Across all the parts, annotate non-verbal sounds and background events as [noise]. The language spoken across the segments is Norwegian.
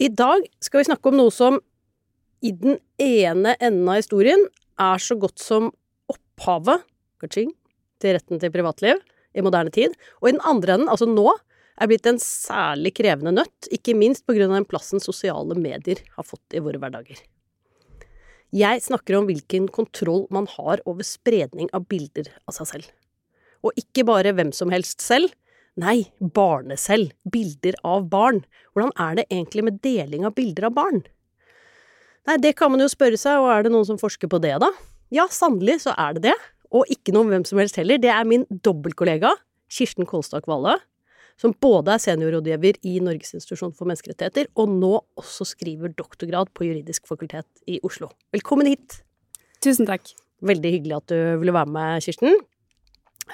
I dag skal vi snakke om noe som i den ene enden av historien er så godt som opphavet til retten til privatliv i moderne tid, og i den andre enden, altså nå, er blitt en særlig krevende nøtt, ikke minst på grunn av den plassen sosiale medier har fått i våre hverdager. Jeg snakker om hvilken kontroll man har over spredning av bilder av seg selv. Og ikke bare hvem som helst selv. Nei, barnecell. Bilder av barn. Hvordan er det egentlig med deling av bilder av barn? Nei, det kan man jo spørre seg, og er det noen som forsker på det, da? Ja, sannelig så er det det. Og ikke noe om hvem som helst heller. Det er min dobbeltkollega, Kirsten Kolstad Kvale, som både er seniorrådgiver i Norges institusjon for menneskerettigheter, og nå også skriver doktorgrad på juridisk fakultet i Oslo. Velkommen hit! Tusen takk. Veldig hyggelig at du ville være med, Kirsten.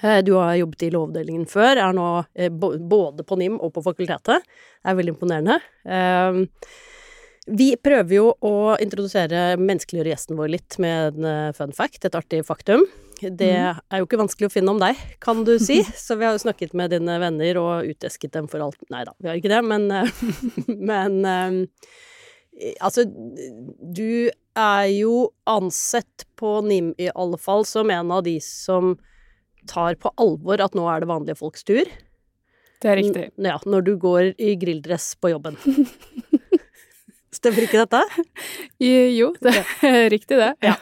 Eh, du har jobbet i Lovavdelingen før, er nå eh, både på NIM og på fakultetet. Det er veldig imponerende. Eh, vi prøver jo å introdusere menneskeliggjøre gjesten vår litt med en fun fact, et artig faktum. Det mm. er jo ikke vanskelig å finne om deg, kan du si. [laughs] Så vi har jo snakket med dine venner og utesket dem for alt Nei da, vi har ikke det, men [laughs] Men altså, du er jo ansett på NIM i alle fall som en av de som tar på alvor at nå er det vanlige folks tur. Det er riktig. Ja, når du går i grilldress på jobben. [laughs] Stemmer ikke dette? Jo, det er riktig det. Ja.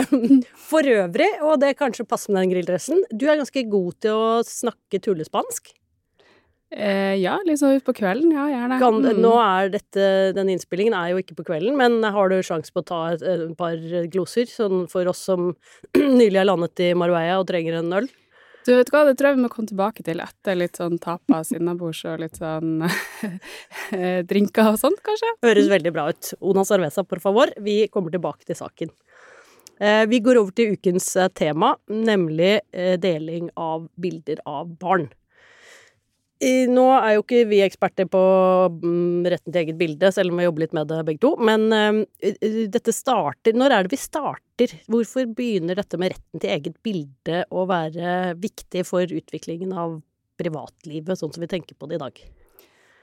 [laughs] For øvrig, og det kanskje passer med den grilldressen, du er ganske god til å snakke tullespansk. Eh, ja, litt sånn utpå kvelden. Ja, gjerne. Kan, mm. Nå er dette, denne innspillingen er jo ikke på kvelden, men har du sjanse på å ta et, et par gloser, sånn for oss som [clears throat] nylig har landet i Marbella og trenger en øl? Du vet hva, det tror jeg vi må komme tilbake til etter litt sånn tapas innabords og litt sånn [laughs] drinker og sånt, kanskje. Høres veldig bra ut. Ona Sarvesa, por favor. Vi kommer tilbake til saken. Eh, vi går over til ukens eh, tema, nemlig eh, deling av bilder av barn. Nå er jo ikke vi eksperter på mm, retten til eget bilde, selv om vi jobber litt med det begge to. Men dette starter Når er det vi starter? Hvorfor begynner dette med retten til eget bilde å være viktig for utviklingen av privatlivet, sånn som vi tenker på det i dag?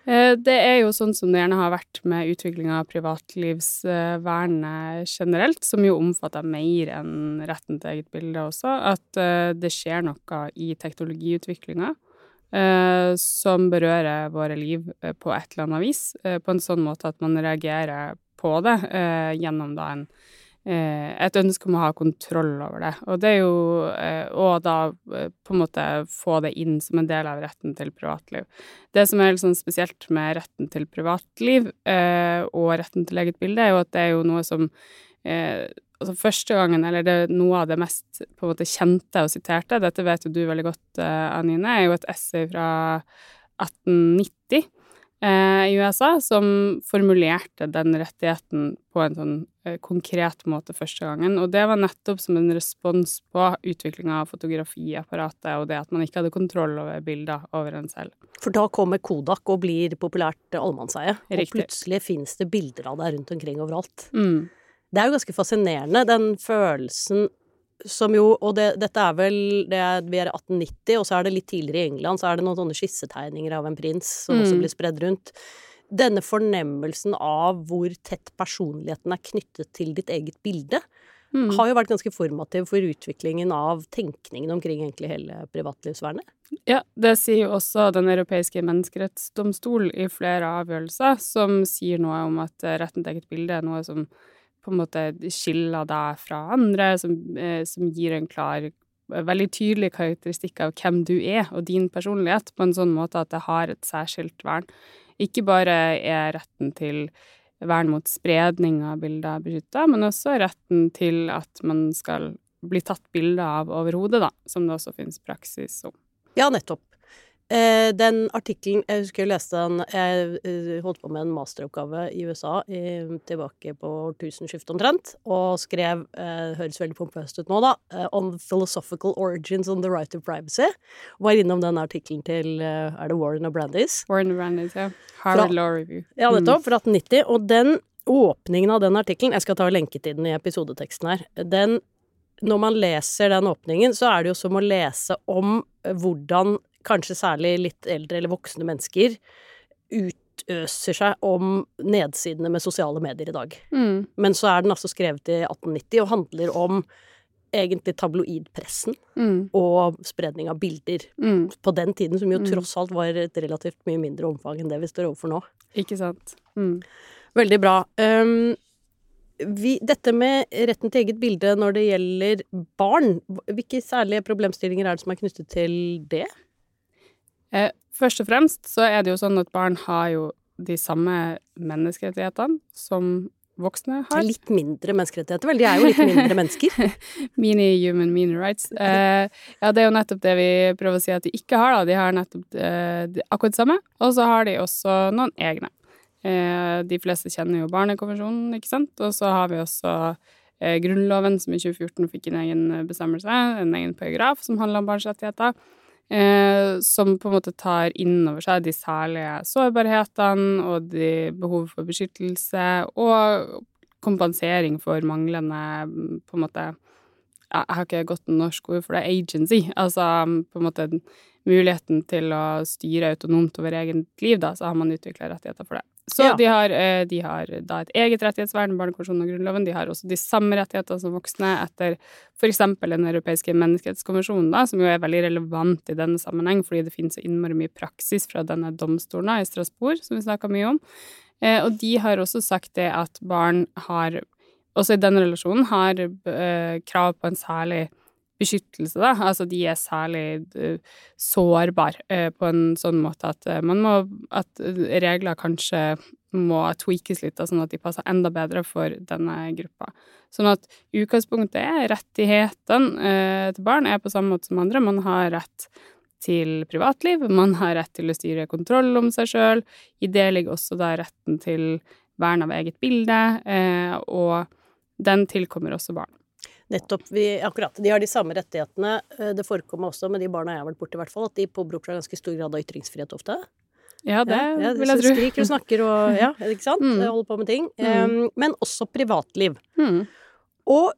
Eh, det er jo sånn som det gjerne har vært med utviklinga av privatlivsvernet generelt, som jo omfatter mer enn retten til eget bilde også, at eh, det skjer noe i teknologiutviklinga eh, som berører våre liv på et eller annet vis, på en sånn måte at man reagerer på det gjennom da en Eh, et ønske om å ha kontroll over det. Og det er jo eh, Og da eh, på en måte få det inn som en del av retten til privatliv. Det som er litt sånn spesielt med retten til privatliv og retten til eget bilde, er jo at det er jo noe som altså første gangen, eller det noe av det mest på en måte kjente og siterte, dette vet jo du veldig godt, Anine, er jo et essay fra 1890 eh, i USA som formulerte den rettigheten på en sånn eh, konkret måte første gangen. Og det var nettopp som en respons på utviklinga av fotografiapparatet og det at man ikke hadde kontroll over bilder over en selv. For da kommer Kodak og blir populært allemannseie, og plutselig finnes det bilder av deg rundt omkring overalt. Mm. Det er jo ganske fascinerende, den følelsen som jo Og det, dette er vel det er, Vi er i 1890, og så er det litt tidligere i England, så er det noen sånne skissetegninger av en prins som mm. også blir spredd rundt. Denne fornemmelsen av hvor tett personligheten er knyttet til ditt eget bilde, mm. har jo vært ganske formativ for utviklingen av tenkningen omkring egentlig hele privatlivsvernet. Ja, det sier jo også Den europeiske menneskerettsdomstol i flere avgjørelser, som sier noe om at retten til eget bilde er noe som på en måte skiller deg fra andre, som, eh, som gir en klar veldig tydelig karakteristikk av hvem du er og din personlighet, på en sånn måte at det har et særskilt vern. Ikke bare er retten til vern mot spredning av bilder beskytta, men også retten til at man skal bli tatt bilde av overhodet, da, som det også finnes praksis om. Ja, nettopp. Eh, den artikkelen Jeg husker jeg leste den Jeg eh, holdt på med en masteroppgave i USA i, tilbake på tusenskiftet omtrent, og skrev eh, Høres veldig pompøst ut nå, da. eh, On the philosophical origins on the right of privacy. Var innom den artikkelen til Er det Warren og Brandis? Warren og Brandis, ja. Harvard Law Review. Ja, nettopp. Fra 1890. Og den åpningen av den artikkelen Jeg skal ta lenke til den i episodeteksten her. Den Når man leser den åpningen, så er det jo som å lese om hvordan kanskje særlig litt eldre eller voksne mennesker utøser seg om nedsidene med sosiale medier i dag. Mm. Men så er den altså skrevet i 1890 og handler om egentlig tabloidpressen Mm. og spredning av bilder Mm. på den tiden, som jo Mm. tross alt var et relativt mye mindre omfang enn det vi står overfor nå. Ikke sant. Mm. Veldig bra. Um, vi, dette med retten til eget bilde når det gjelder barn, hvilke særlige problemstillinger er det som er knyttet til det? Eh, først og fremst så er det jo sånn at barn har jo de samme menneskerettighetene som voksne har. Litt mindre menneskerettigheter, vel? De er jo litt mindre mennesker. [laughs] Mini-human, mini-rights. Eh, ja, det er jo nettopp det vi prøver å si at de ikke har, da. De har nettopp eh, de- akkurat det samme, og så har de også noen egne. Eh, de fleste kjenner jo Barnekonvensjonen, ikke sant, og så har vi også eh, Grunnloven, som i 2014 fikk en egen bestemmelse, en egen paragraf som handler om barns rettigheter. Eh, som på en måte tar inn over seg de særlige sårbarhetene og de behovet for beskyttelse og kompensering for manglende mm, på en måte Jeg har ikke godt norsk ord for det, agency. Altså på en måte muligheten til å styre autonomt over eget liv, da, så har man utvikla rettigheter for det. Så Ja. de, har, eh, de har da et eget rettighetsvern, Barnekonvensjonen og Grunnloven. De har også de samme rettigheter som voksne etter f.eks. Den europeiske menneskerettskonvensjonen, da, som jo er veldig relevant i denne sammenheng, fordi det finnes så innmari mye praksis fra denne domstolen da, i Strasbourg, som vi snakka mye om. Eh, og de har også sagt det at barn har, også i den relasjonen, har eh, krav på en særlig beskyttelse, da. Altså de er særlig sårbare sårbar eh, på en sånn måte at eh, man må At regler kanskje må tweakes litt, da, sånn at de passer enda bedre for denne gruppa. Sånn at utgangspunktet er rettighetene eh, til barn er på samme måte som andre. Man har rett til privatliv, man har rett til å styre kontroll om seg sjøl. I det ligger også da retten til vern av eget bilde, eh, og den tilkommer også barn. Nettopp. Vi, akkurat. De har de samme rettighetene. Eh, Det forekommer også med de barna jeg har vært borti, i hvert fall, at de påberoper seg ganske stor grad av ytringsfrihet ofte. Ja, det ja, ja, vil jeg tro. Skriker og snakker og [laughs] Ja, ikke sant? Mm. Holder på med ting. Mm. Um, men også privatliv. Mm. Og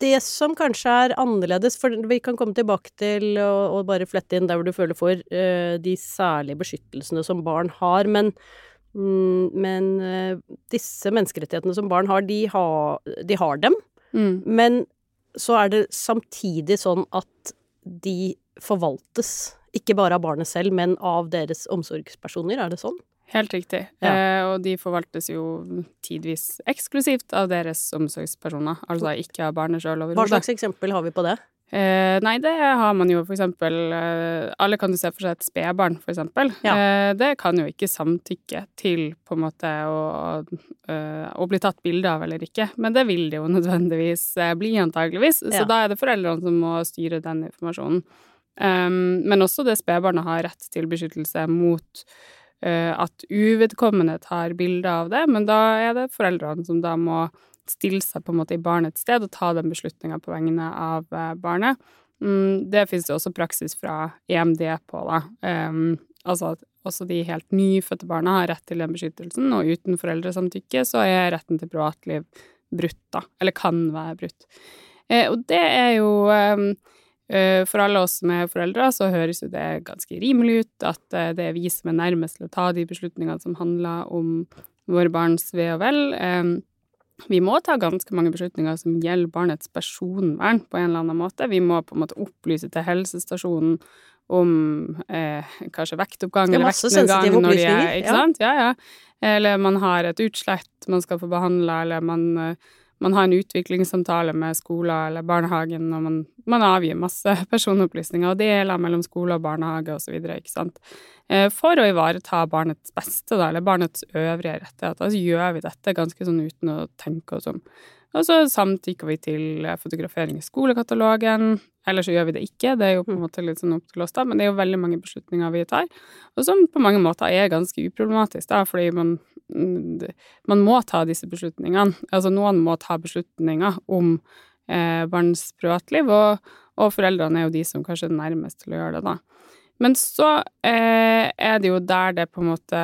det som kanskje er annerledes, for vi kan komme tilbake til å bare flette inn der hvor du føler for uh, de særlige beskyttelsene som barn har, men, mm, men uh, disse menneskerettighetene som barn har, de, ha, de har dem. Mm. Men så er det samtidig sånn at de forvaltes, ikke bare av barnet selv, men av deres omsorgspersoner, er det sånn? Helt riktig. Ja. Eh, og de forvaltes jo tidvis eksklusivt av deres omsorgspersoner, altså ikke av barnet sjøl Hva slags eksempel har vi på det? Eh, nei, det har man jo for eksempel eh, Alle kan jo se for seg et spedbarn, for eksempel. Ja. Eh, det kan jo ikke samtykke til på en måte å, eh, å bli tatt bilde av eller ikke, men det vil det jo [laughs] nødvendigvis eh, bli, antageligvis. Ja. Så da er det foreldrene som må styre den informasjonen. Um, men også det spedbarnet har rett til beskyttelse mot uh, at uvedkommende tar bilde av det, men da er det foreldrene som da må stille seg på en måte i barnets sted og ta den beslutninga på vegne av eh, barnet. Mm, det finnes det også praksis fra EMD på, da. Um, altså at også de helt nyfødte barna har rett til den beskyttelsen, og uten foreldresamtykke så er retten til privatliv brutt, da. Eller kan være brutt. Eh, og det er jo um, For alle oss som er foreldre, så høres jo det ganske rimelig ut at eh, det er vi som er nærmest til å ta de beslutningene som handler om våre barns ve og vel. Um, vi må ta ganske mange beslutninger som gjelder barnets personvern på en eller annen måte. Vi må på en måte opplyse til helsestasjonen om eh, kanskje vektoppgang eller vektnedgang når de er Ikke ja. sant? Ja, ja. Eller man har et utslett man skal få behandla, eller man, eh, man har en utviklingssamtale med skoler eller barnehagen, og man, man avgir masse [laughs] personopplysninger og deler mellom skole og barnehage osv., ikke sant. Eh, For å ivareta barnets beste, da, eller barnets øvrige rettigheter, så gjør vi dette ganske sånn uten å tenke oss om. Og så samtykker vi til fotografering i skolekatalogen. Eller så gjør vi det ikke, det er jo på en måte litt sånn opp til oss, da, men det er jo veldig mange beslutninger vi tar, og som på mange måter er ganske uproblematisk, da, fordi man, man må ta disse beslutningene. Altså noen må ta beslutninger om eh, barns privatliv, og, og, foreldrene er jo de som kanskje er nærmest til å gjøre det, da. Men så eh, er det jo der det på en måte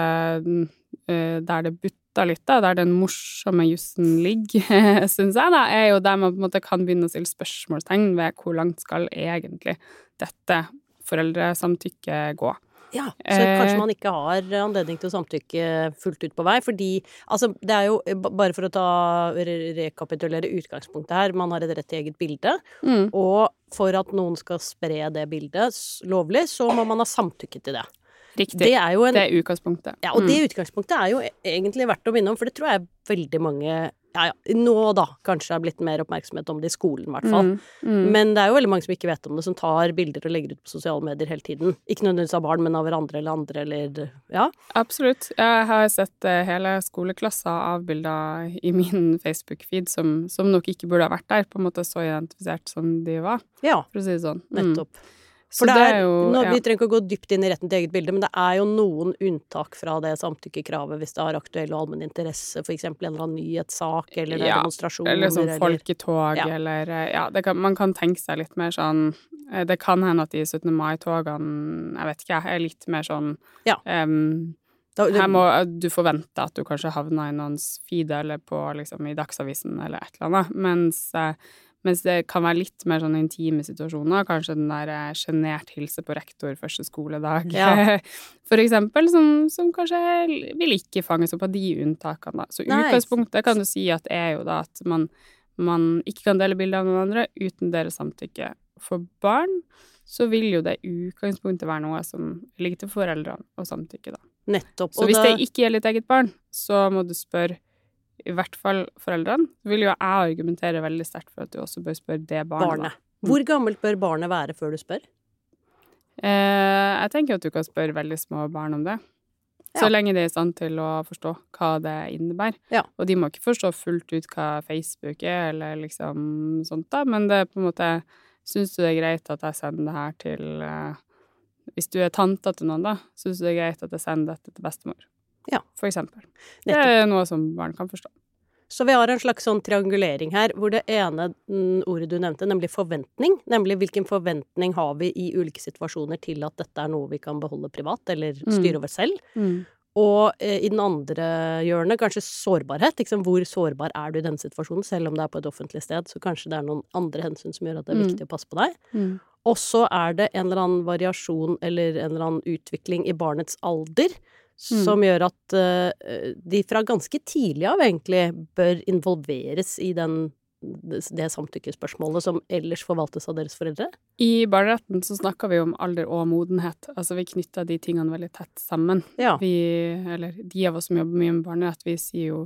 eh, Der det butter litt, da, der den morsomme jussen ligger, [laughs] syns jeg, da, er jo der man på en måte kan begynne å stille spørsmålstegn ved hvor langt skal egentlig dette foreldresamtykket gå. Ja, så kanskje eh. man ikke har anledning til å samtykke fullt ut på vei. Fordi altså, det er jo Bare for å ta rekapitulere utgangspunktet her. Man har et rett til eget bilde. Mm. Og for at noen skal spre det bildet lovlig, så må man ha samtykke til det. Riktig. Det er, en, det er utgangspunktet. Ja, og mm. det utgangspunktet er jo e-, egentlig verdt å minne om, for det tror jeg veldig mange ja, ja, nå da kanskje har blitt mer oppmerksomhet om det i skolen, i hvert fall. Mm, mm. Men det er jo veldig mange som ikke vet om det, som tar bilder og legger ut på sosiale medier hele tiden. Ikke nødvendigvis av barn, men av hverandre eller andre, eller ja. Absolutt. Jeg har sett uh, hele skoleklasser av bilder i min [laughs] Facebook-feed som, som, nok ikke burde ha vært der, på en måte så identifisert som de var, ja. for å si det sånn. Mm. Nettopp. For det er, jo, nå. Vi trenger ikke å gå dypt inn i retten til eget bilde, men det er jo noen unntak fra det samtykkekravet hvis det har aktuell og allmenn interesse, f.eks. en eller annen nyhetssak eller ja, demonstrasjoner eller sånn folketog ja. eller eh, Ja, kan, man kan tenke seg litt mer sånn eh, Det kan hende at de 17. mai-togene, jeg vet ikke, er litt mer sånn ja. Um, her må du forvente at du kanskje havner i noens feed eller på, liksom, i Dagsavisen eller et eller annet, mens uh, mens det kan være litt mer sånn intime situasjoner, kanskje den der eh, sjenert hilse på rektor første skoledag, ja. [laughs] for eksempel, som, som, kanskje vil ikke fanges opp av de unntakene, da. Så nice. utgangspunktet kan du si at er jo da at man, man ikke kan dele bilder av noen andre uten deres samtykke. For barn så vil jo det utgangspunktet være noe som ligger til foreldrene å samtykke, da. Nettopp. Så hvis det ikke gjelder ditt eget barn, så må du spørre i hvert fall foreldrene, vil jo jeg argumentere veldig sterkt for at du også bør spørre det barnet. barnet. Hvor gammelt bør barnet være før du spør? Eh, jeg tenker at du kan spørre veldig små barn om det. Ja. Så lenge de er i stand til å forstå hva det innebærer. Ja. Og de må ikke forstå fullt ut hva Facebook er, eller liksom sånt, da, men det er på en måte Syns du det er greit at jeg sender det her til eh, Hvis du er tanta til noen, da, syns du det er greit at jeg sender dette til bestemor? Ja. For eksempel. Det er noe som barn kan forstå. Så vi har en slags sånn triangulering her, hvor det ene mm, ordet du nevnte, nemlig forventning, nemlig hvilken forventning har vi i ulike situasjoner til at dette er noe vi kan beholde privat, eller mm. styre over selv. Mm. Og eh, i den andre hjørnet kanskje sårbarhet. Liksom, hvor sårbar er du i denne situasjonen, selv om det er på et offentlig sted, så kanskje det er noen andre hensyn som gjør at det er mm. viktig å passe på deg. Mm. Og så er det en eller annen variasjon eller en eller annen utvikling i barnets alder Mm. Som gjør at uh, de fra ganske tidlig av egentlig bør involveres i den, det samtykkespørsmålet som ellers forvaltes av deres foreldre? I barneretten så snakker vi om alder og modenhet. Altså vi knytter de tingene veldig tett sammen. Ja. Vi, eller de av oss som jobber mye med barnerett, vi sier jo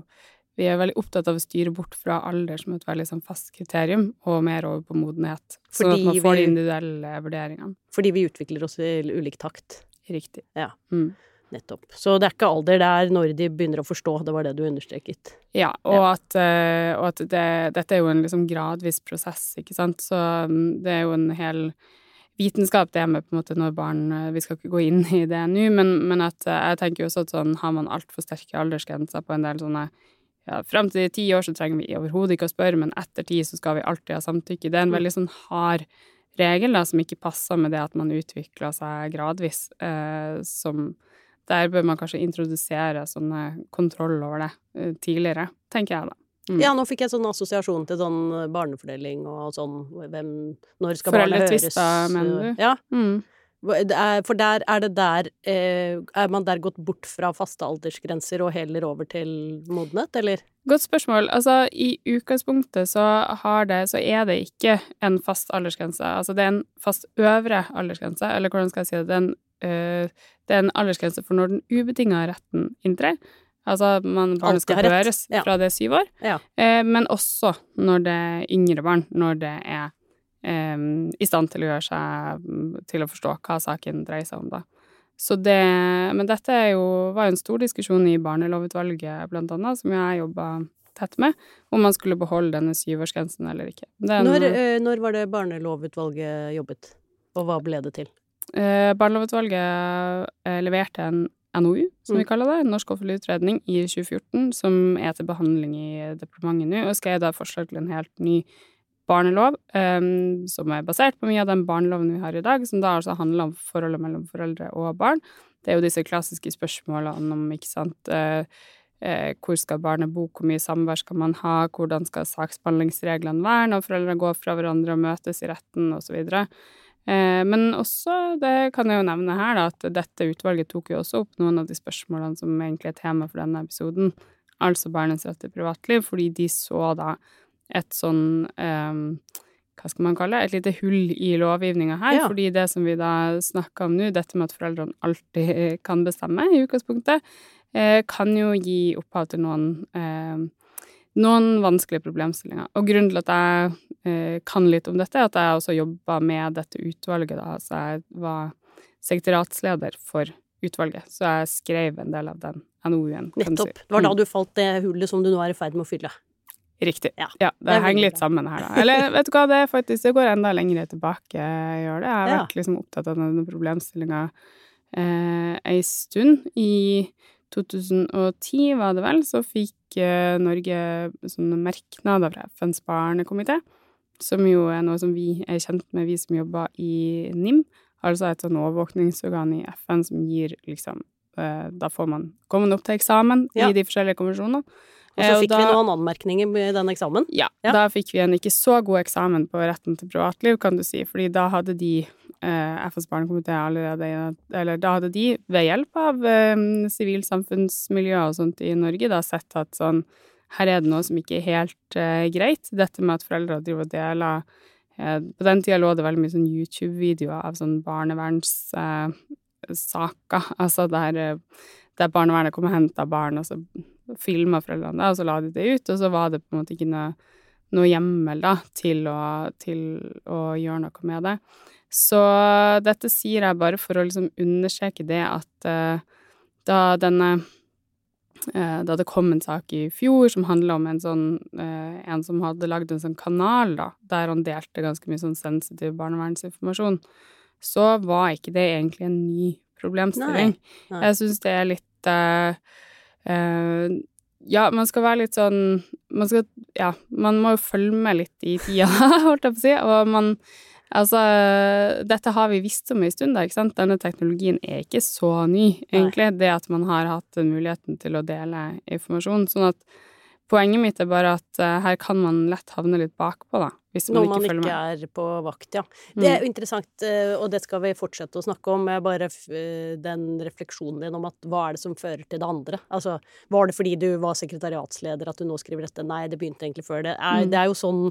vi er veldig opptatt av å styre bort fra alder som et veldig sånn fast kriterium, og mer over på modenhet. Sånn at man får de individuelle vurderingene. Fordi vi utvikler oss i ulik takt. Riktig. Ja. Mm. Nettopp. Så det er ikke alder, det er når de begynner å forstå. Det var det du understreket. Ja, og ja. at, uh, og at det, dette er jo en liksom gradvis prosess, ikke sant. Så um, det er jo en hel vitenskap det med på en måte når barn uh, Vi skal ikke gå inn i det nå, men, men at uh, jeg tenker jo også at sånn har man altfor sterke aldersgrenser på en del sånne ja, Frem til ti år så trenger vi overhodet ikke å spørre, men etter ti så skal vi alltid ha samtykke. Det er en mm. veldig sånn hard regel da, som ikke passer med det at man utvikler seg gradvis, eh, som der bør man kanskje introdusere sånne kontroll over det uh, tidligere, tenker jeg da. Mm. Ja, nå fikk jeg sånn assosiasjon til sånn barnefordeling og sånn hvem Når skal barnet høres? Foreldretvister, mener du? Ja. Mm. For der er det der eh, Er man der gått bort fra faste aldersgrenser og heller over til modenhet, eller? Godt spørsmål. Altså, i utgangspunktet så har det Så er det ikke en fast aldersgrense. Altså, det er en fast øvre aldersgrense, eller hvordan skal jeg si det? Det er en Eh, det er en aldersgrense for når den ubetinga retten inntrer. Altså man, barnet skal høres ja. fra det er syv år, ja. eh, men også når det er yngre barn, når det er eh, i stand til å gjøre seg til å forstå hva saken dreier seg om, da. Så det Men dette jo, var jo en stor diskusjon i barnelovutvalget, blant annet, som jeg jobba tett med, om man skulle beholde denne syvårsgrensen eller ikke. Den, når, eh, når, var det barnelovutvalget jobbet, og hva ble det til? Eh, barnelovutvalget eh, leverte en NOU, som mm. vi kaller det, Norsk offentlig utredning, i 2014, som er til behandling i departementet nå, og skrev da forslag til en helt ny barnelov, um, som er basert på mye av den barneloven vi har i dag, som da altså handler om forholdet mellom foreldre og barn. Det er jo disse klassiske spørsmålene om, ikke sant uh, uh, hvor skal barnet bo, hvor mye samvær skal man ha, hvordan skal saksbehandlingsreglene være når foreldre går fra hverandre og møtes i retten, osv. Eh, men også, det kan jeg jo nevne her, da, at dette utvalget tok jo også opp noen av de spørsmålene som egentlig er tema for denne episoden, altså barnets rett til privatliv, fordi de så da et sånn um, hva skal man kalle det, et lite hull i lovgivninga her. Ja. Fordi det som vi da snakker om nå, dette med at foreldrene alltid kan bestemme i utgangspunktet, eh, kan jo gi opphav til noen eh, noen vanskelige problemstillinger. Og grunnen til at jeg eh, kan litt om dette, er at jeg også jobba med dette utvalget. da, Så jeg var sekretariatsleder for utvalget, så jeg skrev en del av den NOU-en. Nettopp. Si. Det var da mm. du falt det hullet som du nå er i ferd med å fylle. Riktig. Ja, ja det, det henger litt sammen her, da. Eller vet du hva, det er faktisk Det går enda lenger tilbake, jeg gjør det. Jeg har ja. vært liksom opptatt av denne problemstillinga eh, ei stund. I 2010, var det vel, så fikk eh, Norge sånne merknader fra FNs barnekomité, som jo er noe som vi er kjent med, vi som jobber i NIM, altså et sånn overvåkningsorgan i FN som gir liksom eh, Da får man, kommer man opp til eksamen ja. i de forskjellige konvensjonene. Og så eh, fikk da, vi noen anmerkninger med den eksamen? Ja, ja, da fikk vi en ikke så god eksamen på retten til privatliv, kan du si, fordi da hadde de eh, FNs barnekomité allerede Eller da hadde de, ved hjelp av eh, og sånt i Norge, da sett at sånn Her er det noe som ikke er helt eh, greit. Dette med at foreldre driver og deler eh, På den tida lå det veldig mye sånn YouTube-videoer av sånn barnevernssaker, eh, altså der, der barnevernet kom og henta barn, og så filma foreldrene det, og så la de det ut, og så var det på en måte ikke noe noe hjemmel da, til å, til å gjøre noe med det. Så dette sier jeg bare for å liksom understreke det at uh, da denne uh, Da det kom en sak i fjor som handla om en sånn uh, En som hadde lagd en sånn kanal, da, der han delte ganske mye sånn sensitiv barnevernsinformasjon, så var ikke det egentlig en ny problemstilling. Nei. Nei. Jeg syns det er litt ja, man skal være litt sånn Man skal Ja, man må jo følge med litt i tida, [laughs] holdt jeg på å si, og man Altså, dette har vi visst om en stund, da, ikke sant. Denne teknologien er ikke så ny, egentlig. Nei. Det at man har hatt muligheten til å dele informasjon. Sånn at poenget mitt er bare at uh, her kan man lett havne litt bakpå, da. Hvis man Når man ikke, ikke er på vakt, ja. Det er jo mm. interessant, uh, og det skal vi fortsette å snakke om. Bare uh, den refleksjonen din om at hva er det som fører til det andre? Altså, var det fordi du var sekretariatsleder at du nå skriver dette? Nei, det begynte egentlig før det. Er, mm. Det er jo sånn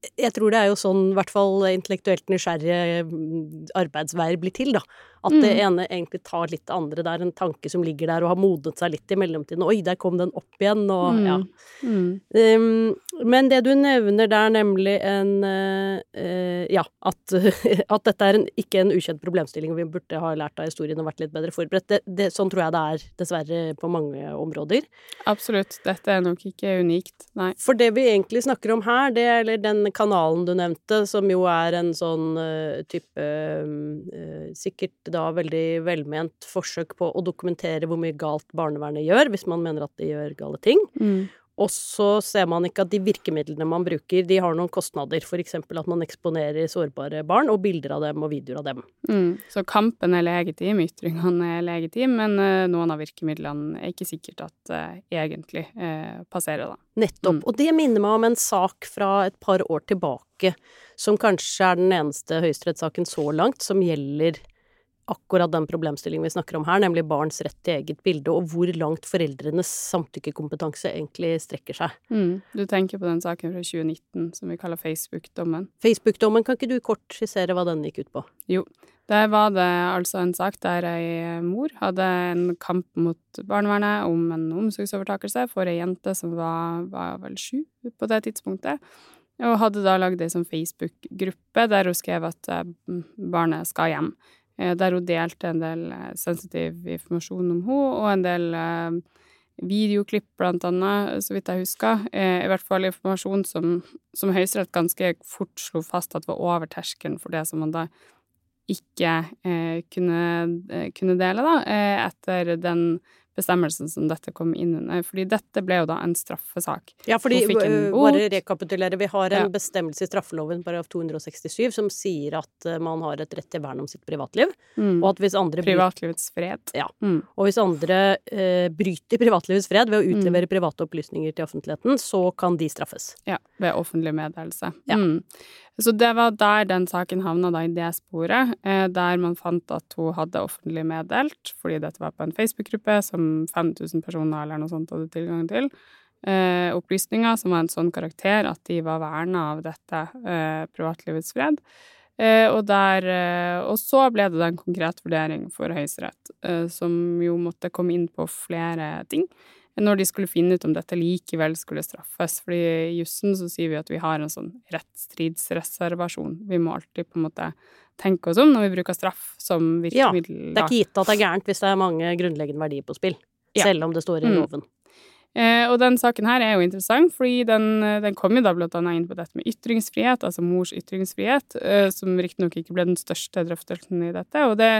jeg tror det er jo sånn i hvert fall intellektuelt nysgjerrige mm, arbeidsveier blir til, da. At mm. det ene egentlig tar litt det andre. Det er en tanke som ligger der og har modnet seg litt i mellomtiden. Oi, der kom den opp igjen, og mm. ja. Mm. Um, men det du nevner der, nemlig en uh, Ja, at, [laughs] at, dette er en, ikke en ukjent problemstilling, og vi burde ha lært av historien og vært litt bedre forberedt. Det, det, sånn tror jeg det er, dessverre, på mange områder. Absolutt. Dette er nok ikke unikt, nei. For det vi egentlig snakker om her, det eller den kanalen du nevnte, som jo er en sånn uh, type uh, Sikkert da veldig velment forsøk på å dokumentere hvor mye galt barnevernet gjør, hvis man mener at de gjør gale ting. Mm. Og så ser man ikke at de virkemidlene man bruker, de har noen kostnader. F.eks. at man eksponerer sårbare barn, og bilder av dem og videoer av dem. Mm. Så kampen er legitim, ytringene er legitim, men uh, noen av virkemidlene er ikke sikkert at uh, egentlig uh, passerer, da. Nettopp. Mm. Og det minner meg om en sak fra et par år tilbake, som kanskje er den eneste høyesterettssaken så langt, som gjelder akkurat den problemstillingen vi snakker om her, nemlig barns rett til eget bilde, og hvor langt foreldrenes samtykkekompetanse egentlig strekker seg. Mm. Du tenker på den saken fra 2019 som vi kaller Facebook-dommen? Facebook-dommen, kan ikke du kort skissere hva den gikk ut på? Jo. Der var det altså en sak der ei mor hadde en kamp mot barnevernet om en omsorgsovertakelse for ei jente som var, var vel sju på det tidspunktet. Og hadde da lagd ei sånn Facebook-gruppe der hun skrev at eh, barnet skal hjem. Eh, der hun delte en del eh, sensitiv informasjon om henne, og en del eh, videoklipp, blant annet, så vidt jeg husker. I hvert fall informasjon som, som Høyesterett ganske fort slo fast at var over terskelen for det som man da ikke kunne, kunne, dele, da, etter den bestemmelsen som dette kom inn under. Fordi dette ble jo da en straffesak. Ja, fordi bare rekapitulere, vi har en ja. bestemmelse i straffeloven paragraf 267 som sier at uh, man har et rett til vern om sitt privatliv, mm. og at hvis andre Privatlivets fred. Ja. Mm. Og hvis andre eh, bryter privatlivets fred ved å utlevere mm. private opplysninger til offentligheten, så kan de straffes. Ja, ved offentlig meddelelse. Ja. Så det var der den saken havna, da, i det sporet, eh, der man fant at hun hadde offentlig meddelt, fordi dette var på en Facebook-gruppe som 5000 personer eller noe sånt hadde tilgang til, eh, opplysninger som var en sånn karakter at de var verna av dette eh, privatlivets fred. Eh, og, der, eh, og så ble det da en konkret vurdering for Høyesterett, eh, som jo måtte komme inn på flere ting når de skulle finne ut om dette likevel skulle straffes. Fordi i jussen så sier vi at vi har en sånn rettsstridsreservasjon. Vi må alltid på en måte tenke oss om når vi bruker straff som virkemiddel. Ja, det er ikke gitt at det er gærent hvis det er mange grunnleggende verdier på spill. Ja. Selv om det står i mm. loven. Eh, og den saken her er jo interessant, fordi den, den kom jo da blant annet inn på dette med ytringsfrihet, altså mors ytringsfrihet, eh, som riktignok ikke ble den største drøftelsen i dette. Og det,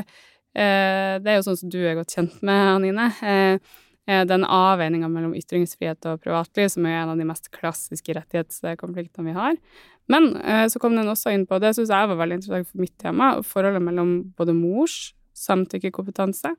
eh, det er jo sånn som du er godt kjent med, Anine. Eh, Eh, den avveininga mellom ytringsfrihet og privatliv, som er en av de mest klassiske rettighetskonfliktene vi har. Men eh, så kom den også inn på, det syns jeg var veldig interessant for mitt tema, forholdet mellom både mors samtykkekompetanse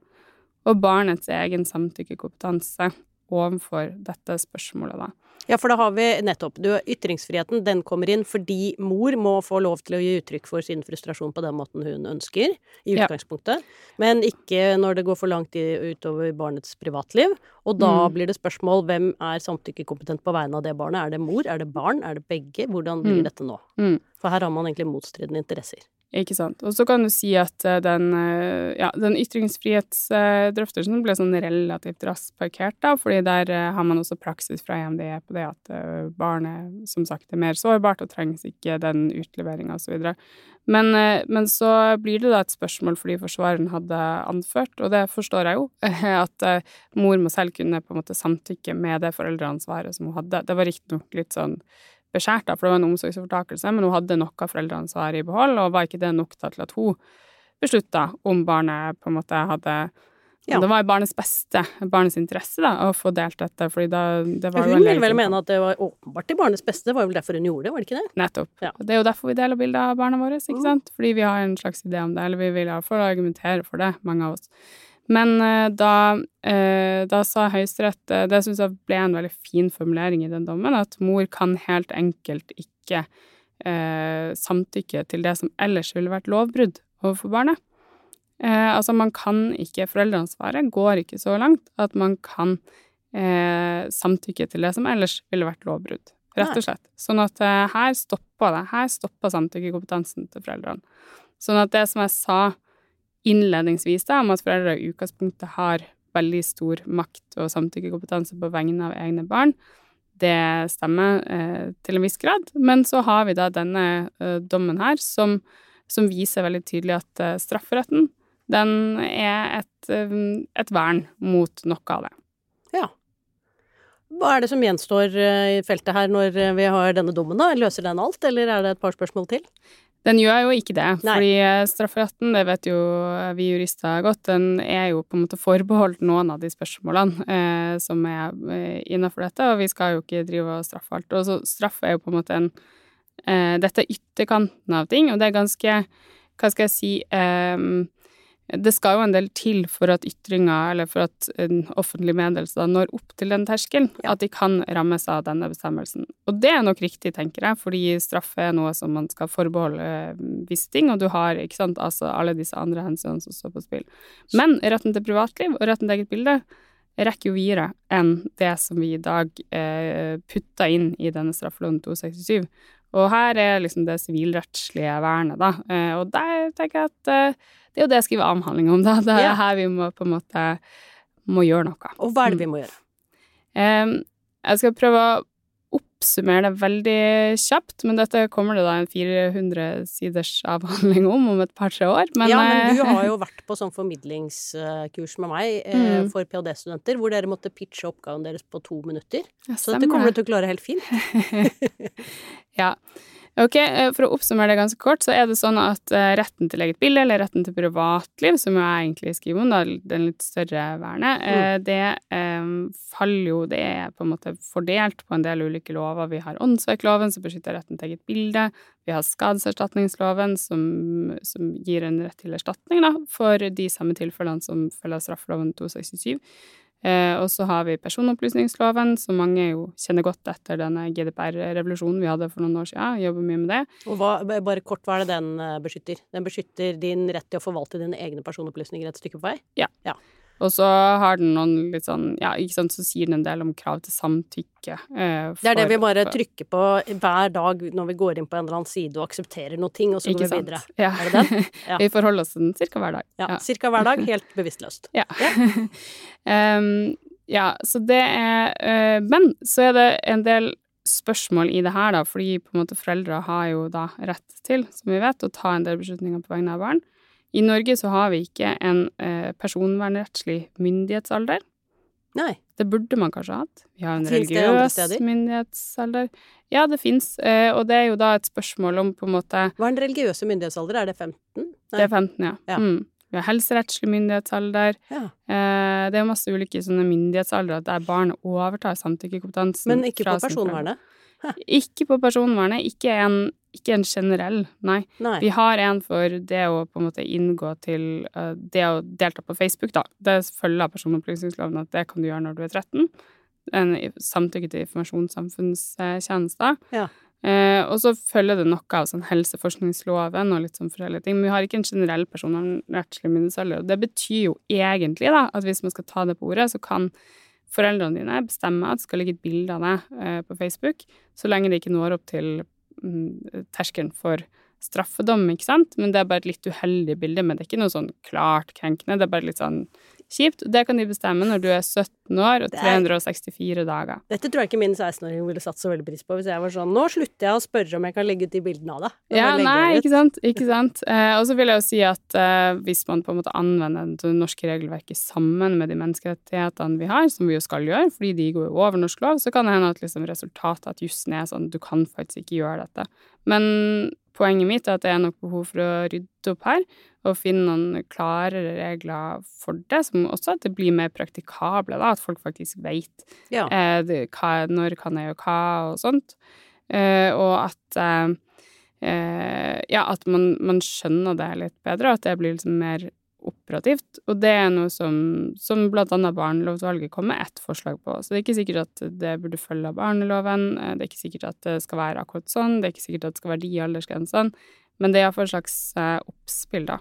og barnets egen samtykkekompetanse overfor dette spørsmålet, da. Ja, for da har vi nettopp du, Ytringsfriheten den kommer inn fordi mor må få lov til å gi uttrykk for sin frustrasjon på den måten hun ønsker, i utgangspunktet. Ja. Men ikke når det går for langt i, utover barnets privatliv. Og da mm. blir det spørsmål hvem er samtykkekompetent på vegne av det barnet. Er det mor? Er det barn? Er det begge? Hvordan blir mm. dette nå? Mm. For her har man egentlig motstridende interesser. Ikke sant. Og så kan du si at eh, den, eh, ja, den ytringsfrihetsdrøftelsen ble sånn relativt raskt parkert, da, fordi der eh, har man også praksis fra EMD på det at barnet som sagt er mer sårbart og trengs ikke den utleveringa osv. Men, men så blir det da et spørsmål fordi forsvareren hadde anført, og det forstår jeg jo, [laughs] at mor må selv kunne på en måte samtykke med det foreldreansvaret som hun hadde. Det var riktignok litt sånn beskjært, da, for det var en omsorgsovertakelse, men hun hadde noe foreldreansvar i behold, og var ikke det nok til at hun beslutta om barnet på en måte hadde ja. Det var i barnets beste, barnets interesse, da, å få delt dette, fordi da det var Hun vil vel mene at det var åpenbart til barnets beste, det var vel derfor hun gjorde det, var det ikke det? Nettopp. Ja. Det er jo derfor vi deler bilder av barna våre, ikke mm. sant? Fordi vi har en slags idé om det, eller vi vil iallfall argumentere for det, mange av oss. Men uh, da, uh, da, sa Høyesterett, uh, det syns jeg ble en veldig fin formulering i den dommen, at mor kan helt enkelt ikke samtykke til det som ellers ville vært lovbrudd overfor barnet. Altså, man kan ikke Foreldreansvaret går ikke så langt at man kan samtykke til det som ellers ville vært lovbrudd, rett og slett. Sånn at her stoppa det. Her stoppa samtykkekompetansen til foreldrene. Sånn at det som jeg sa innledningsvis da, om at foreldre i utgangspunktet har veldig stor makt og samtykkekompetanse på vegne av egne barn. Det stemmer eh, til en viss grad, men så har vi da denne eh, dommen her som, som, viser veldig tydelig at eh, strafferetten den er et, eh, et, vern mot noe av det. Ja. Hva er det som gjenstår eh, i feltet her når eh, vi har denne dommen, da? Løser den alt, eller er det et par spørsmål til? Den gjør jo ikke det, Nei. fordi eh, strafferetten, det vet jo vi jurister godt, den er jo på en måte forbeholdt noen av de spørsmålene eh, som er innafor dette, og vi skal jo ikke drive og straffe alt. Og så straff er jo på en måte en eh, Dette er ytterkanten av ting, og det er ganske, hva skal jeg si eh, det skal jo en del til for at ytringer, eller for at en offentlig meddelelse når opp til den terskelen, ja. at de kan rammes av denne bestemmelsen. Og det er nok riktig, tenker jeg, fordi straff er noe som man skal forbeholde eh, visse ting, og du har ikke sant, altså alle disse andre hensynene som står på spill. Men retten til privatliv og retten til eget bilde rekker jo videre enn det som vi i dag eh, putter inn i denne straffeloven 267. Og her er liksom det sivilrettslige vernet, da. Eh, og der tenker jeg at eh, det er jo det jeg skriver avhandling om, da. Det er ja. her vi må på en måte må gjøre noe. Og hva er det vi må gjøre? Um, jeg skal prøve å oppsummere det veldig kjapt, men dette kommer det da en 400 siders avhandling om om et par-tre år. Men, ja, men du har jo [laughs] vært på sånn formidlingskurs med meg eh, mm. for ph.d.-studenter, hvor dere måtte pitche oppgaven deres på to minutter. Ja, så dette kommer du til å klare helt fint. [laughs] ja. Ok, eh, For å oppsummere det ganske kort, så er det sånn at uh, retten til eget bilde, eller retten til privatliv, som jeg egentlig skriver om, da, den litt større vernet, mm. uh, det um, faller jo Det er på en måte fordelt på en del ulike lover. Vi har åndsverkloven, som beskytter retten til eget bilde. Vi har skadeserstatningsloven, som, som gir en rett til erstatning da, for de samme tilfellene som følger straffeloven 267. Eh, og så har vi personopplysningsloven, som mange jo kjenner godt etter denne GDPR-revolusjonen vi hadde for noen år siden. Jobber mye med det. Og hva, bare kort, hva er det den eh, beskytter? Den beskytter din rett til å forvalte dine egne personopplysninger et stykke på vei? Ja. ja. Og så har den noen litt sånn Ja, ikke sant, så sier den en del om krav til samtykke. Eh, for, det er det vi bare trykker på hver dag når vi går inn på en eller annen side og aksepterer noe ting, og så går vi videre. Ja. Er det den? [laughs] Ja. vi forholder oss til den ca. hver dag. Ja, ja. Ca. hver dag, helt bevisstløst. Ja. um, [laughs] ja, så det er uh, Men så er det en del spørsmål i det her, da, fordi på en måte foreldre har jo da rett til, som vi vet, å ta en del beslutninger på vegne av barn. I Norge så har vi ikke en eh, personvernrettslig myndighetsalder. Nei. Det burde man kanskje hatt. Vi har en finns religiøs myndighetsalder. Ja, det fins, eh, og det er jo da et spørsmål om på en måte Hva er den religiøse myndighetsalder? Er det 15? Nei. Det er 15, ja. ja. Mm. Vi har helserettslig myndighetsalder. Ja. Eh, det er jo masse ulike sånne myndighetsaldre der barn overtar samtykkekompetansen. Men ikke på personvernet? Ikke på personvernet. Ikke en, ikke en generell, nei. nei. Vi har en for det å på en måte inngå til uh, Det å delta på Facebook, da. Det følger av personopplysningsloven at det kan du gjøre når du er 13. En samtykke til informasjonssamfunnstjenester. Ja. Eh, og så følger det noe av sånn helseforskningsloven og litt sånn forskjellige ting. Men vi har ikke en generell personvernrettslig minnesalder. Og det betyr jo egentlig da, at hvis man skal ta det på ordet, så kan foreldrene dine bestemmer at det skal ligge et bilde av deg eh, på Facebook, så lenge det ikke når opp til mm, terskelen for straffedom, ikke sant? Men det er bare et litt uheldig bilde, men det er ikke noe sånn klart krenkende. Det er bare litt sånn kjipt. Det kan de bestemme når du er 17 år og 364 dager. Dette tror jeg ikke min 16-åring ville satt så veldig pris på hvis jeg var sånn Nå slutter jeg å spørre om jeg kan legge ut de bildene av deg. Ja, nei, ikke sant. Ikke sant. Eh, og så vil jeg jo si at eh, hvis man på en måte anvender det norske regelverket sammen med de menneskerettighetene vi har, som vi jo skal gjøre, fordi de går jo over norsk lov, så kan det hende at liksom resultatet at jussen er sånn du kan faktisk ikke gjøre dette. Men poenget mitt er at det er nok behov for å rydde opp her og finne noen klarere regler for det, som også at det blir mer praktikable, da, at folk faktisk vet ja. eh, det, hva, når kan jeg gjøre hva, og sånt. Eh, og at eh, eh, Ja, at man, man, skjønner det litt bedre, at det blir liksom mer operativt. Og det er noe som, som blant annet Barnelovutvalget kom med ett forslag på. Så det er ikke sikkert at det burde følge av barneloven, eh, det er ikke sikkert at det skal være akkurat sånn, det er ikke sikkert at det skal være de aldersgrensene, men det er iallfall et slags eh, oppspill, da.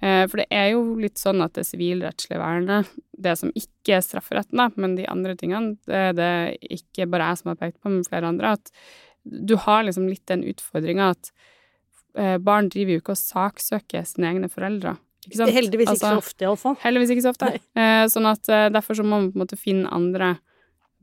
Eh, for det er jo litt sånn at det sivilrettslige vernet, det som ikke er strafferetten, da, men de andre tingene, det er det ikke bare jeg som har pekt på, men flere andre, at du har liksom litt den utfordringa at eh, barn driver jo ikke og saksøker sine egne foreldre. Ikke sant? Heldigvis altså, ikke så ofte, iallfall. Heldigvis ikke så ofte. Nei. sånn at derfor så må man på en måte finne andre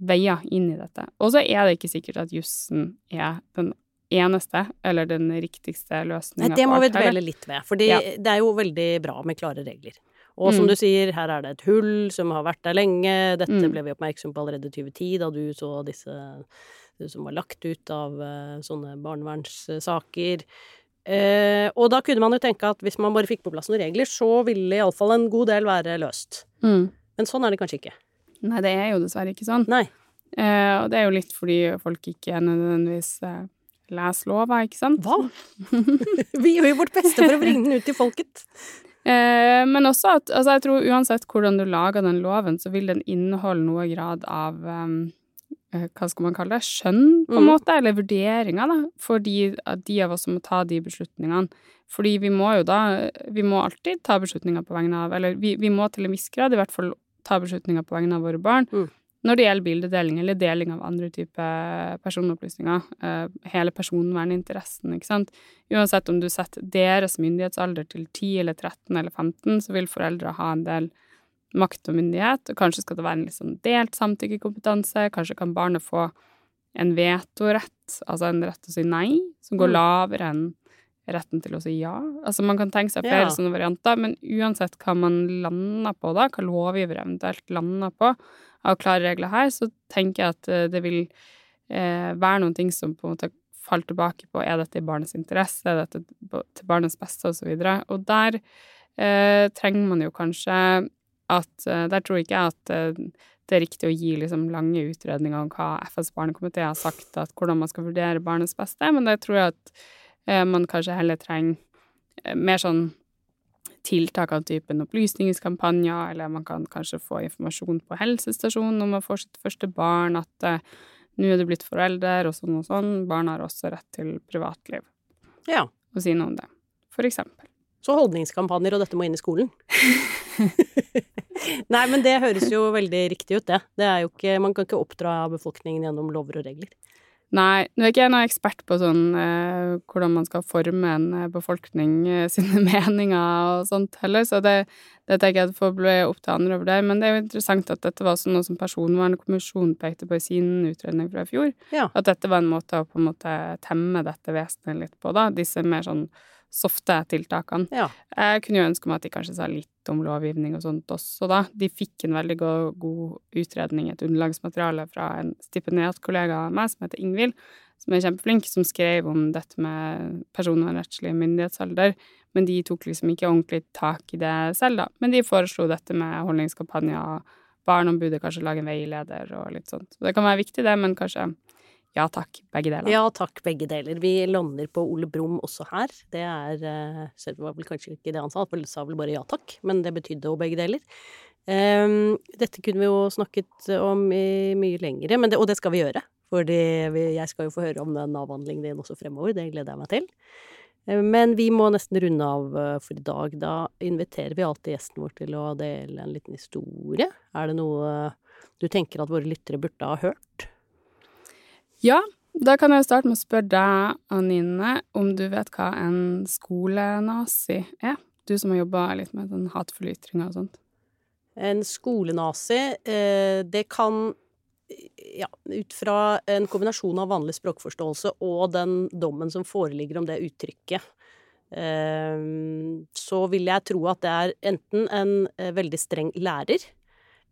veier inn i dette. Og så er det ikke sikkert at jussen er den eneste eller den riktigste løsninga. Det må vi dvele litt ved, for ja. det er jo veldig bra med klare regler. Og som mm. du sier, her er det et hull som har vært der lenge. Dette mm. ble vi oppmerksom på allerede i 2010, da du så disse som var lagt ut av uh, sånne barnevernssaker. Eh, og da kunne man jo tenke at hvis man bare fikk på plass noen regler, så ville iallfall en god del være løst. Mm. Men sånn er det kanskje ikke. Nei, det er jo dessverre ikke sånn. Nei. Eh, og det er jo litt fordi folk ikke nødvendigvis nødvendigvis Les lova, ikke sant? Hva? [laughs] Vi gjør jo vårt beste for å bringe den ut til folket. [laughs] Eh, men også at altså jeg tror uansett hvordan du lager den loven, så vil den inneholde noe grad av um, hva skal man kalle det, skjønn, på en mm. måte, eller vurderinger, da, for de, de, av oss som må ta de beslutningene. Fordi vi må jo da Vi må alltid ta beslutninger på vegne av Eller vi, vi må til en viss grad i hvert fall ta beslutninger på vegne av våre barn. Mm når det gjelder bildedeling eller deling av andre typer personopplysninger. Uh, hele personverninteressen, ikke sant. Uansett om du setter deres myndighetsalder til 10 eller 13 eller 15, så vil foreldre ha en del makt og myndighet, og kanskje skal det være en litt sånn delt samtykkekompetanse, kanskje kan barnet få en vetorett, altså en rett til å si nei, som går Mm. lavere enn retten til å si ja. Altså man kan tenke seg flere Ja. sånne varianter, men uansett hva man lander på da, hva lovgiver eventuelt lander på av klare regler her, så tenker jeg at eh, det vil eh, være noen ting som på en måte faller tilbake på er dette i barnets interesse, er dette til barnets beste, og så. Og der eh, trenger man jo kanskje at eh, Der tror ikke jeg at eh, det er riktig å gi liksom lange utredninger om hva FNs barnekomité har sagt, at hvordan man skal vurdere barnets beste, men det tror jeg at man kanskje heller trenger eh, mer sånn tiltak av typen opplysningskampanjer, eller man kan kanskje få informasjon på helsestasjonen når man får sitt første barn, at uh, nå er du blitt forelder, og sånn og sånn. Barn har også rett til privatliv. Ja. Og si noe om det, for eksempel. Så holdningskampanjer, og dette må inn i skolen. [laughs] Nei, men det høres jo veldig riktig ut, det. det er jo ikke, man kan ikke oppdra befolkningen gjennom lover og regler. Nei, nå er ikke jeg noen ekspert på sånn eh, hvordan man skal forme en eh, befolkning eh, [laughs] sine meninger og sånt heller, så det, det tenker jeg at får bli opp til andre å vurdere. Men det er jo interessant at dette var sånn noe som Personvernkommisjonen pekte på i sin utredning fra i fjor. Ja. At dette var en måte å på en måte temme dette vesenet litt på, da. Disse mer sånn softe tiltakene. Ja. Jeg kunne jo ønske meg at de kanskje sa litt om lovgivning og sånt også, da. De fikk en veldig god, god utredning, et underlagsmateriale fra en stipendiatkollega av meg som heter Ingvild, som er kjempeflink, som skrev om dette med personvernrettslig myndighetsalder. Men de tok liksom ikke ordentlig tak i det selv, da. Men de foreslo dette med holdningskampanjer, Barneombudet kanskje lage en veileder og litt sånt. Så det kan være viktig, det, men kanskje ja takk, begge deler. Ja takk, begge deler. Vi lander på Ole Brumm også her. Det er eh, Selv var vel kanskje ikke det han sa, han sa vel bare ja takk, men det betydde jo begge deler. Um, dette kunne vi jo snakket om i mye lengre, det, og det skal vi gjøre. Fordi jeg skal jo få høre om den avhandlingen din også fremover, det gleder jeg meg til. Eh, Men vi må nesten runde av eh, for i dag. Da inviterer vi alltid gjesten vår til å dele en liten historie. Er det noe du tenker at våre lyttere burde ha hørt? Ja, da kan jeg jo starte med å spørre deg, Anine, om du vet hva en skolenazi er? Du som har jobba litt med den hatefulle ytringa og sånt. En skolenazi, eh, det kan ja, ut fra en kombinasjon av vanlig språkforståelse og den dommen som foreligger om det uttrykket, eh, så vil jeg tro at det er enten en eh, veldig streng lærer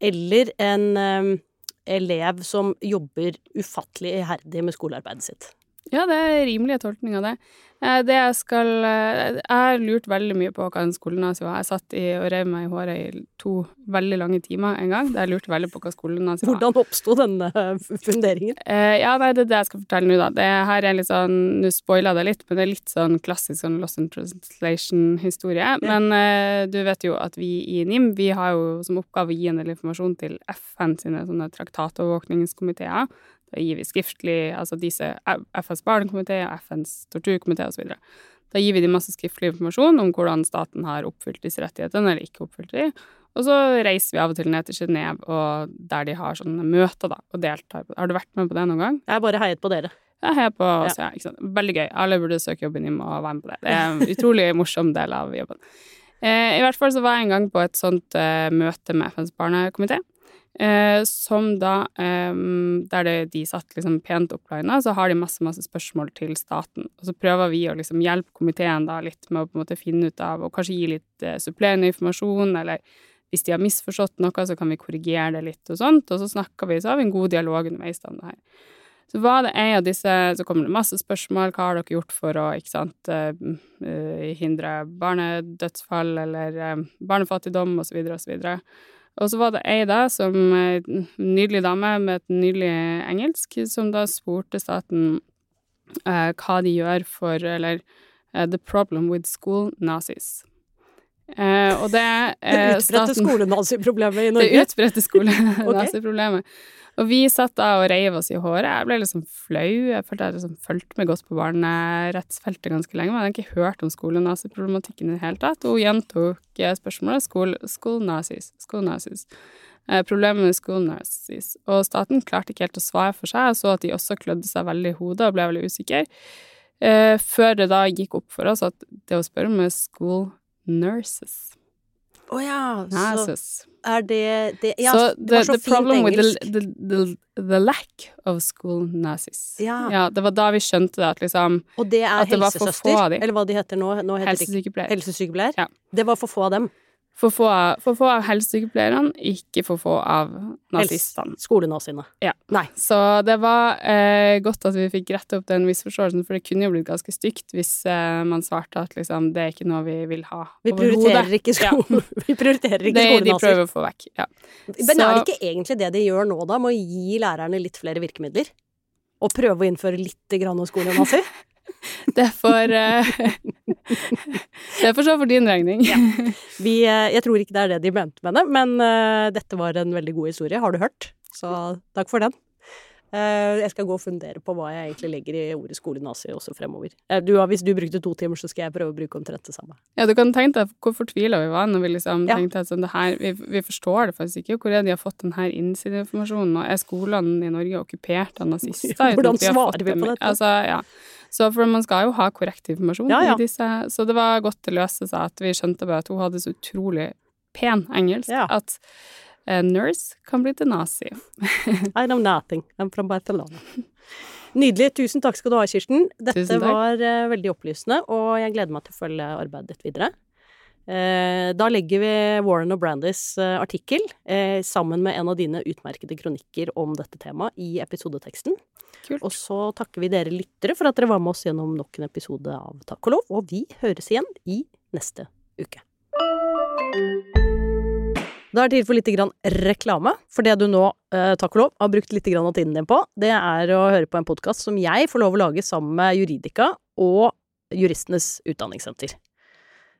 eller en elev som jobber ufattelig iherdig med skolearbeidet sitt. Ja, det er rimelige tolkning av det. Eh, Det jeg skal eh, Jeg har lurt veldig mye på hva en skolenazi var. Jeg satt i, og rev meg i håret i to veldig lange timer en gang. Der jeg lurte veldig på hva skolenazi var. Hvordan oppsto denne funderingen? Eh, ja, nei, det er det jeg skal fortelle nå, da. Det her er litt sånn Nå spoila det litt, men det er litt sånn klassisk sånn Lost in Translation-historie. Men ja. du vet jo at vi i NIM, vi har jo som oppgave å gi en del informasjon til FN sine sånne traktatovervåkningskomiteer. Da gir vi skriftlig Altså disse FNs barnekomité, FNs torturkomité osv. Da gir vi dem masse skriftlig informasjon om hvordan staten har oppfylt disse rettighetene eller ikke oppfylt de. Og så reiser vi av og til ned til Genéve, og der de har sånne møter, da, og deltar. Har du vært med på det noen gang? Jeg har bare heiet på dere. Jeg heier på oss, ja. sant. Veldig gøy. Alle burde søke jobben din og være med på det. Det er en [laughs] utrolig morsom del av jobben. Eh, I hvert fall så var jeg en gang på et sånt eh, møte med FNs barnekomité. Eh, som da eh, Der det, de satt liksom pent opplina, så har de masse masse spørsmål til staten. Og så prøver vi å liksom hjelpe komiteen da litt med å på en måte finne ut av, og kanskje gi litt eh, supplerende informasjon, eller hvis de har misforstått noe, så kan vi korrigere det litt og sånt. Og så snakker vi, så har vi en god dialog underveis om det her. Så var det en av disse, så kommer det masse spørsmål, hva har dere gjort for å, ikke sant, eh, eh, hindre barnedødsfall eller eh, barnefattigdom så videre og så var det ei da, som en nydelig dame med et nydelig engelsk, som da spurte staten eh, hva de gjør for, eller eh, The problem with school nazis. Eh, og det Det eh, utbredte skolenaziproblemet i [laughs] Norge? det utbredte skolenaziproblemet. [laughs] Og vi satt da og reiv oss i håret. Jeg ble liksom flau. Jeg følte jeg liksom fulgte med godt på barnerettsfeltet ganske lenge, men jeg hadde ikke hørt om skolenaziproblematikken i det hele tatt. Og hun gjentok eh, spørsmålet school, school nazis, school nazis. Eh, problemet med school nazis. Og staten klarte ikke helt å svare for seg, Jeg så at de også klødde seg veldig i hodet og ble veldig usikre. Eh, før det da gikk opp for oss at det å spørre om er school nurses. Å ja, så er det, det Ja, so det var så the, the fint engelsk. the, the, the, lack of school nazis. Ja. det var da vi skjønte det, at liksom Og det er helsesøster, eller hva de heter nå. nå heter helsesykepleier helsesykepleier. Ja. Det var for få av dem. For få, av- for få av helsesykepleierne, ikke for få av nazistene. Skolenaziene. Ja. Nei. Så det var eh, godt at vi fikk rette opp den misforståelsen, for det kunne jo blitt ganske stygt hvis eh, man svarte at liksom, det er ikke noe vi vil ha Vi prioriterer ikke skolen. [laughs] Vi prioriterer ikke Det, de prøver å få vekk. Ja. Men er det ikke egentlig det de gjør nå, da, med å gi lærerne litt flere virkemidler? Og prøve å innføre litt grann skolenazi? [laughs] [laughs] Det for eh, [laughs] Det får så for din regning. [laughs] Vi, eh, jeg tror ikke det er det de mente med det, men eh, dette var en veldig god historie, har du hørt? Så takk for den. Eh, jeg skal gå og fundere på hva jeg egentlig legger i ordet skolenazi også fremover. Eh, du, hvis du brukte to timer, så skal jeg prøve å bruke omtrent det samme. Ja, du kan tenke deg hvor fortvila vi var når vi liksom Ja. tenkte at sånn, det her, vi, vi forstår det faktisk ikke. Hvor er de har fått den her innsideinformasjonen? Og er skolene i Norge okkupert av nazister? [laughs] Hvordan vi svarer vi på dette? Altså, ja. Så for man skal jo ha korrekt informasjon Ja, ja. i disse Så det var godt det løste seg at vi skjønte bare at hun hadde så utrolig pen engelsk Ja. at eh, nurse kan bli til nazi. [laughs] I know nothing. I'm from Barcelona. Nydelig. Tusen takk skal du ha, Kirsten. Dette var uh, veldig opplysende, og jeg gleder meg til å følge arbeidet ditt videre. Uh, da legger vi Warren og Brandys uh, artikkel eh, sammen med en av dine utmerkede kronikker om dette temaet i episodeteksten. Kult. Og så takker vi dere lyttere for at dere var med oss gjennom nok en episode av Takk og lov, og vi høres igjen i neste uke. Da er det tid for litt reklame. For det du nå, eh, takk og lov, har brukt litt av tiden din på, det er å høre på en podkast som jeg får lov å lage sammen med Juridika og Juristenes Utdanningssenter.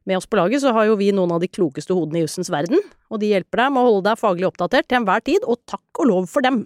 Med oss på laget så har jo vi noen av de klokeste hodene i jussens verden, og de hjelper deg med å holde deg faglig oppdatert til enhver tid, og takk og lov for dem!